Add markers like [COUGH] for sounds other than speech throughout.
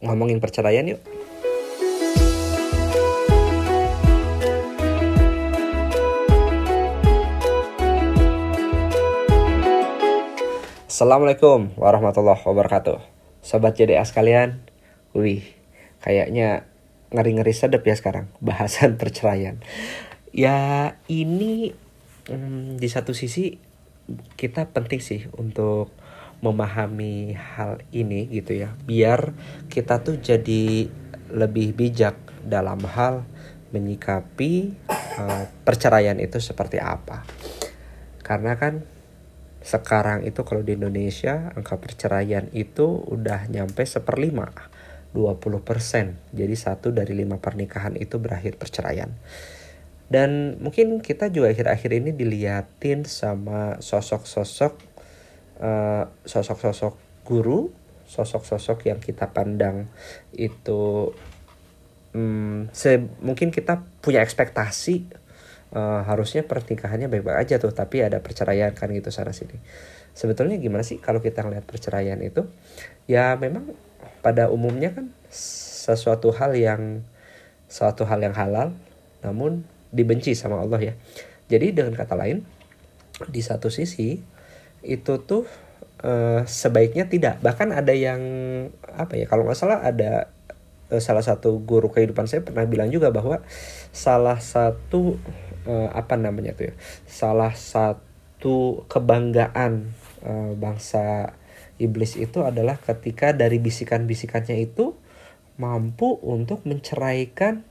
ngomongin perceraian yuk. Assalamualaikum warahmatullahi wabarakatuh. Sobat JDA sekalian, wih, kayaknya ngeri-ngeri sedep ya sekarang bahasan [LAUGHS] perceraian. Ya ini hmm, di satu sisi kita penting sih untuk memahami hal ini gitu ya. Biar kita tuh jadi lebih bijak dalam hal menyikapi uh, perceraian itu seperti apa. Karena kan sekarang itu kalau di Indonesia angka perceraian itu udah nyampe seperlima 20% jadi satu dari lima pernikahan itu berakhir perceraian. Dan mungkin kita juga akhir-akhir ini diliatin sama sosok-sosok Eh, sosok-sosok guru, sosok-sosok yang kita pandang itu um, se mungkin kita punya ekspektasi uh, harusnya pernikahannya baik-baik aja tuh, tapi ada perceraian kan gitu sana sini. Sebetulnya gimana sih kalau kita ngeliat perceraian itu? Ya memang pada umumnya kan sesuatu hal yang suatu hal yang halal namun dibenci sama Allah ya. Jadi dengan kata lain di satu sisi itu tuh uh, sebaiknya tidak bahkan ada yang apa ya kalau nggak salah ada uh, salah satu guru kehidupan saya pernah bilang juga bahwa salah satu uh, apa namanya tuh ya salah satu kebanggaan uh, bangsa iblis itu adalah ketika dari bisikan-bisikannya itu mampu untuk menceraikan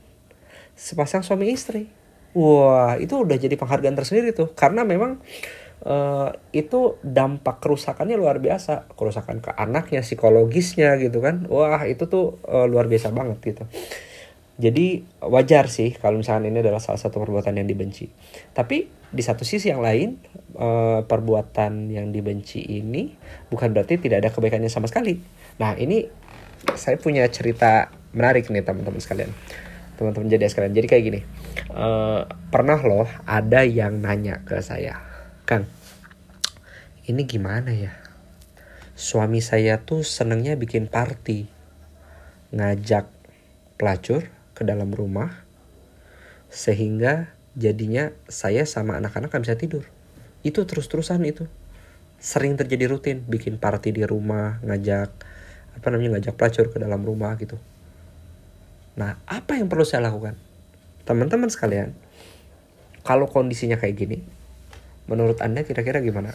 sepasang suami istri. Wah, itu udah jadi penghargaan tersendiri tuh. Karena memang uh, itu dampak kerusakannya luar biasa. Kerusakan ke anaknya psikologisnya gitu kan. Wah itu tuh uh, luar biasa banget gitu. Jadi wajar sih kalau misalkan ini adalah salah satu perbuatan yang dibenci. Tapi di satu sisi yang lain uh, perbuatan yang dibenci ini bukan berarti tidak ada kebaikannya sama sekali. Nah ini saya punya cerita menarik nih teman-teman sekalian. Teman-teman jadi sekalian. Jadi kayak gini. Uh, pernah loh ada yang nanya ke saya Kang, ini gimana ya? Suami saya tuh senengnya bikin party. Ngajak pelacur ke dalam rumah. Sehingga jadinya saya sama anak-anak gak bisa tidur. Itu terus-terusan itu. Sering terjadi rutin. Bikin party di rumah, ngajak apa namanya ngajak pelacur ke dalam rumah gitu. Nah, apa yang perlu saya lakukan? Teman-teman sekalian, kalau kondisinya kayak gini, Menurut Anda kira-kira gimana?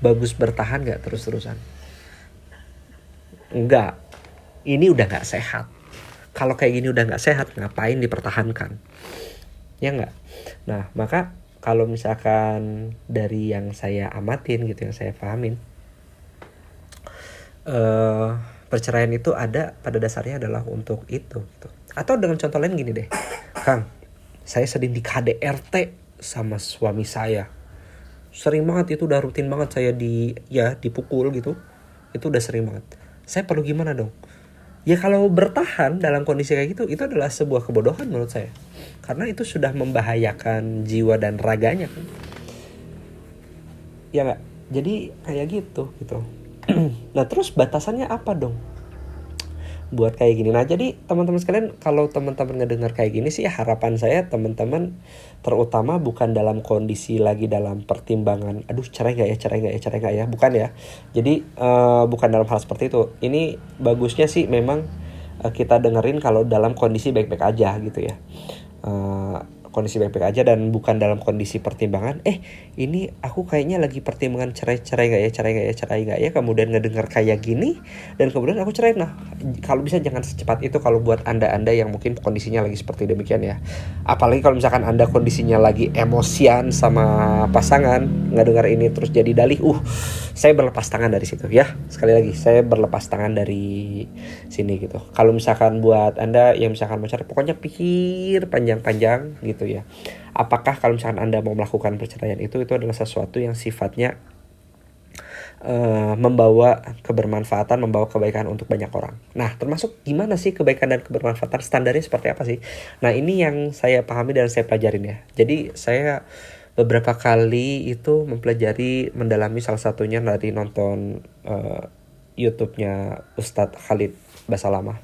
Bagus bertahan gak terus-terusan? Enggak. Ini udah gak sehat. Kalau kayak gini udah gak sehat, ngapain dipertahankan? Ya enggak? Nah, maka kalau misalkan dari yang saya amatin gitu, yang saya pahamin, uh, perceraian itu ada pada dasarnya adalah untuk itu gitu. Atau dengan contoh lain gini deh. Kang, saya sedang di KDRT sama suami saya sering banget itu udah rutin banget saya di ya dipukul gitu. Itu udah sering banget. Saya perlu gimana dong? Ya kalau bertahan dalam kondisi kayak gitu itu adalah sebuah kebodohan menurut saya. Karena itu sudah membahayakan jiwa dan raganya kan. Ya nggak? Jadi kayak gitu gitu. [CLEARS THROAT] Nah terus batasannya apa dong buat kayak gini. Nah jadi teman-teman sekalian kalau teman-teman ngedengar kayak gini sih harapan saya teman-teman terutama bukan dalam kondisi lagi dalam pertimbangan aduh cerai gak ya cerai gak ya cerai gak ya bukan ya. Jadi uh, bukan dalam hal seperti itu. Ini bagusnya sih memang uh, kita dengerin kalau dalam kondisi baik-baik aja gitu ya. Uh, kondisi baik-baik aja dan bukan dalam kondisi pertimbangan eh ini aku kayaknya lagi pertimbangan cerai cerai gak ya cerai gak ya cerai gak ya. Kemudian ngedengar kayak gini dan kemudian aku cerai nah kalau bisa jangan secepat itu kalau buat anda anda yang mungkin kondisinya lagi seperti demikian ya. Apalagi kalau misalkan anda kondisinya lagi emosian sama pasangan ngedengar ini terus jadi dalih uh saya berlepas tangan dari situ ya. Sekali lagi saya berlepas tangan dari sini gitu. Kalau misalkan buat anda yang misalkan mau cari pokoknya pikir panjang-panjang gitu ya. Apakah kalau misalkan anda mau melakukan perceraian itu itu adalah sesuatu yang sifatnya uh, membawa kebermanfaatan membawa kebaikan untuk banyak orang. Nah termasuk gimana sih kebaikan dan kebermanfaatan? Standarnya seperti apa sih? Nah ini yang saya pahami dan saya pelajarin ya. Jadi saya beberapa kali itu mempelajari mendalami salah satunya dari nonton uh, YouTube-nya Ustadz Khalid bahasa lama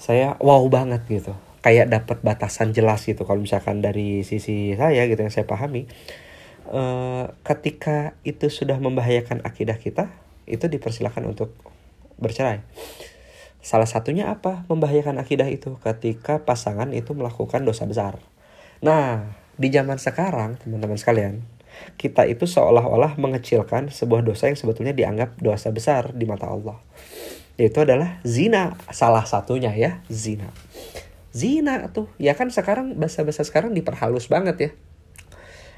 saya wow banget gitu kayak dapat batasan jelas gitu. Kalau misalkan dari sisi saya gitu yang saya pahami uh, ketika itu sudah membahayakan akidah kita itu dipersilahkan untuk bercerai. Salah satunya apa? Membahayakan akidah itu ketika pasangan itu melakukan dosa besar. Nah di zaman sekarang teman-teman sekalian kita itu seolah-olah mengecilkan sebuah dosa yang sebetulnya dianggap dosa besar di mata Allah. Yaitu adalah zina salah satunya ya zina zina tuh. Ya kan sekarang bahasa-bahasa sekarang diperhalus banget ya.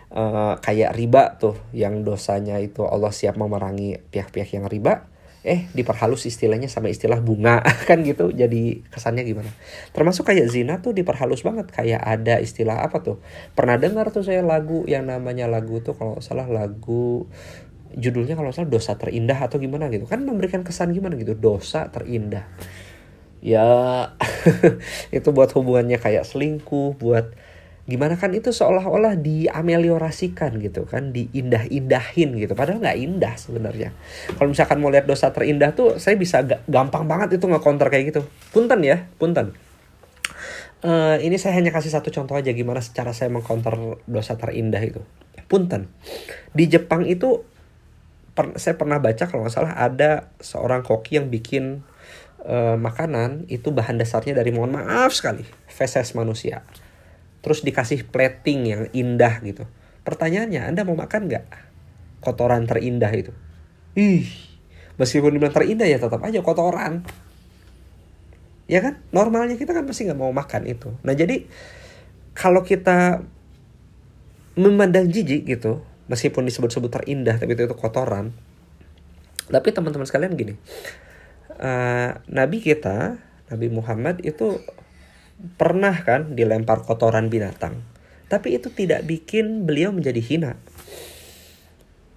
Uh, kayak riba tuh yang dosanya itu Allah siap memerangi pihak-pihak yang riba. Eh diperhalus istilahnya sama istilah bunga [LAUGHS] kan gitu. Jadi kesannya gimana? Termasuk kayak zina tuh diperhalus banget. Kayak ada istilah apa tuh? Pernah dengar tuh saya lagu yang namanya lagu tuh kalau salah lagu judulnya kalau salah dosa terindah atau gimana gitu. Kan memberikan kesan gimana gitu? Dosa terindah ya [LAUGHS] itu buat hubungannya kayak selingkuh buat gimana kan itu seolah-olah diameliorasikan gitu kan diindah-indahin gitu. Padahal nggak indah sebenarnya. Kalau misalkan mau lihat dosa terindah tuh saya bisa gampang banget itu ngekonter kayak gitu. Punten ya punten. Uh, ini saya hanya kasih satu contoh aja gimana secara saya mengkonter dosa terindah itu. Punten. Di Jepang itu per, saya pernah baca kalau nggak salah ada seorang koki yang bikin uh, makanan itu bahan dasarnya dari mohon maaf sekali feses manusia. Terus dikasih plating yang indah gitu. Pertanyaannya anda mau makan nggak? Kotoran terindah itu. Ih meskipun dibilang terindah ya tetap aja kotoran. Ya kan? Normalnya kita kan pasti nggak mau makan itu. Nah jadi kalau kita memandang jijik gitu meskipun disebut-sebut terindah tapi itu, itu kotoran. Tapi teman-teman sekalian gini uh, Nabi kita, Nabi Muhammad itu pernah kan dilempar kotoran binatang. Tapi itu tidak bikin beliau menjadi hina.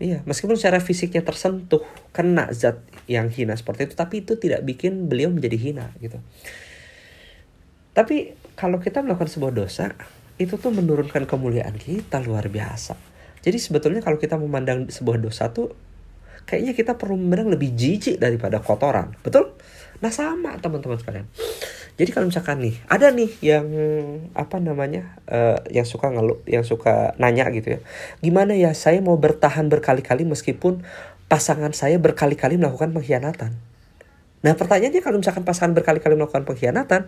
Iya, meskipun secara fisiknya tersentuh, kena zat yang hina seperti itu, tapi itu tidak bikin beliau menjadi hina gitu. Tapi kalau kita melakukan sebuah dosa, itu tuh menurunkan kemuliaan kita luar biasa. Jadi sebetulnya kalau kita memandang sebuah dosa tuh kayaknya kita perlu memandang lebih jijik daripada kotoran. Betul? Nah sama teman-teman sekalian. Jadi kalau misalkan nih ada nih yang apa namanya uh, yang suka ngeluh, yang suka nanya gitu ya, gimana ya saya mau bertahan berkali-kali meskipun pasangan saya berkali-kali melakukan pengkhianatan. Nah pertanyaannya kalau misalkan pasangan berkali-kali melakukan pengkhianatan,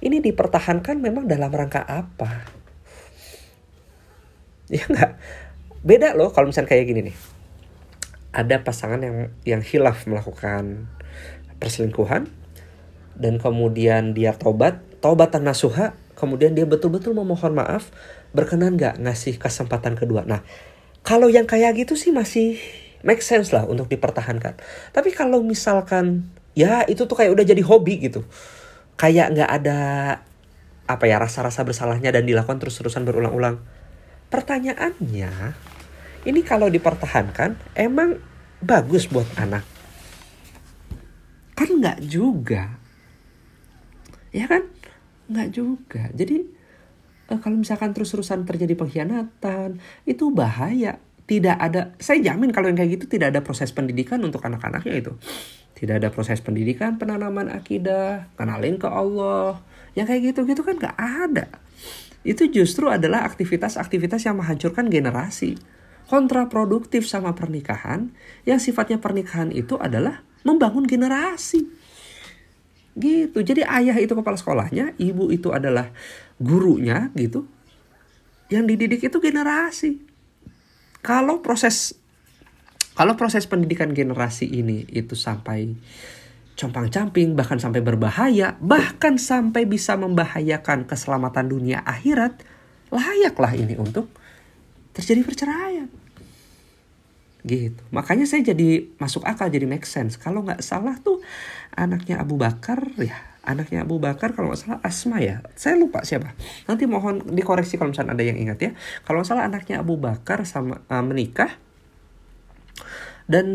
ini dipertahankan memang dalam rangka apa? Ya enggak. Beda loh kalau misalnya kayak gini nih ada pasangan yang yang hilaf melakukan perselingkuhan dan kemudian dia tobat, tobatan nasuha, kemudian dia betul-betul memohon maaf, berkenan nggak ngasih kesempatan kedua. Nah, kalau yang kayak gitu sih masih make sense lah untuk dipertahankan. Tapi kalau misalkan ya itu tuh kayak udah jadi hobi gitu, kayak nggak ada apa ya rasa-rasa bersalahnya dan dilakukan terus-terusan berulang-ulang. Pertanyaannya, ini kalau dipertahankan emang bagus buat anak? Kan nggak juga. Ya kan? Nggak juga. Jadi eh, kalau misalkan terus-terusan terjadi pengkhianatan itu bahaya. Tidak ada saya jamin kalau yang kayak gitu tidak ada proses pendidikan untuk anak-anaknya itu. Tidak ada proses pendidikan penanaman akidah kenalin ke Allah. Yang kayak gitu gitu kan nggak ada. Itu justru adalah aktivitas-aktivitas yang menghancurkan generasi kontraproduktif sama pernikahan yang sifatnya pernikahan itu adalah membangun generasi. Gitu. Jadi ayah itu kepala sekolahnya, ibu itu adalah gurunya gitu. Yang dididik itu generasi. Kalau proses kalau proses pendidikan generasi ini itu sampai compang-camping, bahkan sampai berbahaya, bahkan sampai bisa membahayakan keselamatan dunia akhirat, layaklah ini untuk terjadi perceraian gitu. Makanya saya jadi masuk akal jadi make sense. Kalau nggak salah tuh anaknya Abu Bakar ya anaknya Abu Bakar kalau nggak salah Asma ya. Saya lupa siapa. Nanti mohon dikoreksi kalau misalnya ada yang ingat ya. Kalau nggak salah anaknya Abu Bakar sama uh, menikah. Dan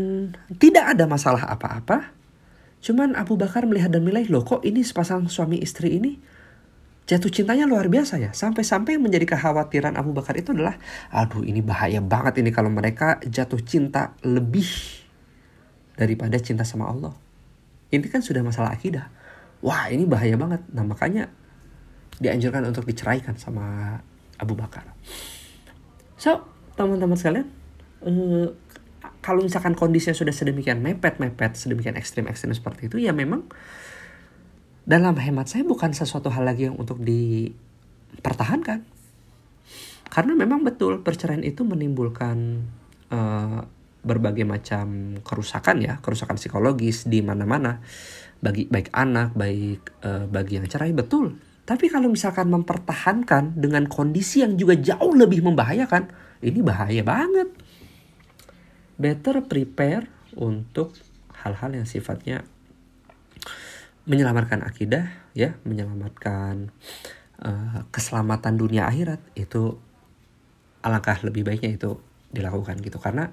tidak ada masalah apa-apa. Cuman Abu Bakar melihat dan menilai loh kok ini sepasang suami istri ini jatuh cintanya luar biasa ya. Sampai-sampai menjadi kekhawatiran Abu Bakar itu adalah, aduh ini bahaya banget ini kalau mereka jatuh cinta lebih daripada cinta sama Allah. ini kan sudah masalah akidah wah ini bahaya banget nah makanya dianjurkan untuk diceraikan sama Abu Bakar so teman-teman sekalian uh, kalau misalkan kondisinya sudah sedemikian mepet-mepet sedemikian ekstrim-ekstrim seperti itu ya memang dalam hemat saya bukan sesuatu hal lagi yang untuk dipertahankan karena memang betul perceraian itu menimbulkan uh, berbagai macam kerusakan ya, kerusakan psikologis di mana-mana bagi baik anak, baik uh, bagi yang cerai betul. Tapi kalau misalkan mempertahankan dengan kondisi yang juga jauh lebih membahayakan, ini bahaya banget. Better prepare untuk hal-hal yang sifatnya menyelamatkan akidah, ya, menyelamatkan uh, keselamatan dunia akhirat itu alangkah lebih baiknya itu dilakukan gitu. Karena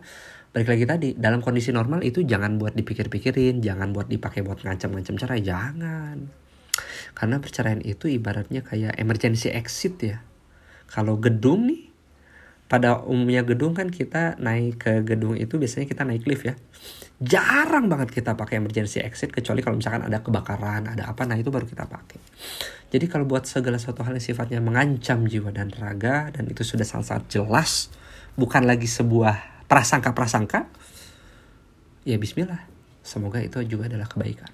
balik lagi tadi dalam kondisi normal itu jangan buat dipikir-pikirin jangan buat dipakai buat ngancam-ngancam cerai jangan. Karena perceraian itu ibaratnya kayak emergency exit ya. Kalau gedung nih pada umumnya gedung kan kita naik ke gedung itu biasanya kita naik lift ya jarang banget kita pakai emergency exit kecuali kalau misalkan ada kebakaran ada apa nah itu baru kita pakai jadi kalau buat segala sesuatu hal yang sifatnya mengancam jiwa dan raga dan itu sudah sangat-sangat jelas bukan lagi sebuah prasangka-prasangka, ya bismillah. Semoga itu juga adalah kebaikan.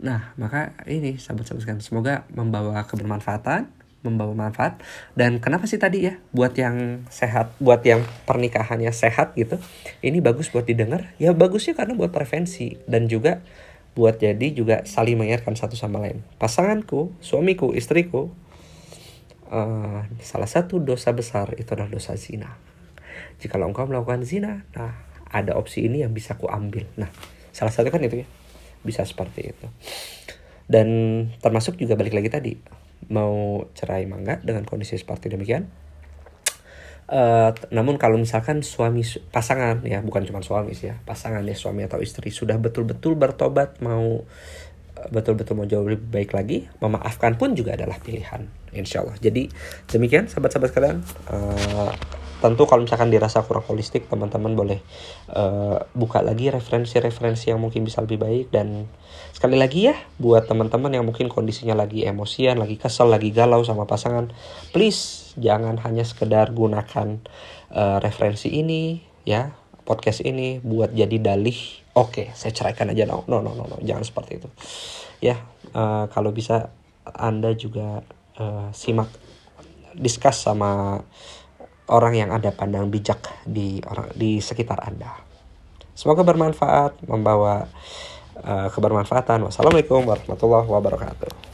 Nah, maka ini sahabat-sahabat semoga membawa kebermanfaatan, membawa manfaat. Dan kenapa sih tadi ya, buat yang sehat, buat yang pernikahannya sehat gitu, ini bagus buat didengar. Ya bagusnya karena buat prevensi dan juga buat jadi juga saling mengingatkan satu sama lain. Pasanganku, suamiku, istriku, uh, salah satu dosa besar itu adalah dosa zina jika engkau melakukan zina nah ada opsi ini yang bisa ku ambil nah salah satu kan itu ya bisa seperti itu dan termasuk juga balik lagi tadi mau cerai mangga dengan kondisi seperti demikian. Uh, namun kalau misalkan suami pasangan ya bukan cuma suami sih ya pasangan ya suami atau istri sudah betul-betul bertobat mau betul-betul mau jauh lebih baik lagi memaafkan pun juga adalah pilihan insya Allah. Jadi demikian sahabat-sahabat kalian uh, tentu kalau misalkan dirasa kurang holistik teman-teman boleh uh, buka lagi referensi-referensi yang mungkin bisa lebih baik. Dan sekali lagi ya buat teman-teman yang mungkin kondisinya lagi emosian lagi kesel lagi galau sama pasangan please jangan hanya sekedar gunakan uh, referensi ini ya podcast ini buat jadi dalih. Oke okay, saya ceraikan aja. No no no no, no. jangan seperti itu. Ya uh, kalau bisa anda juga uh, simak discuss sama orang yang ada pandang bijak di orang di sekitar Anda. Semoga bermanfaat, membawa uh, kebermanfaatan. Wassalamualaikum warahmatullahi wabarakatuh.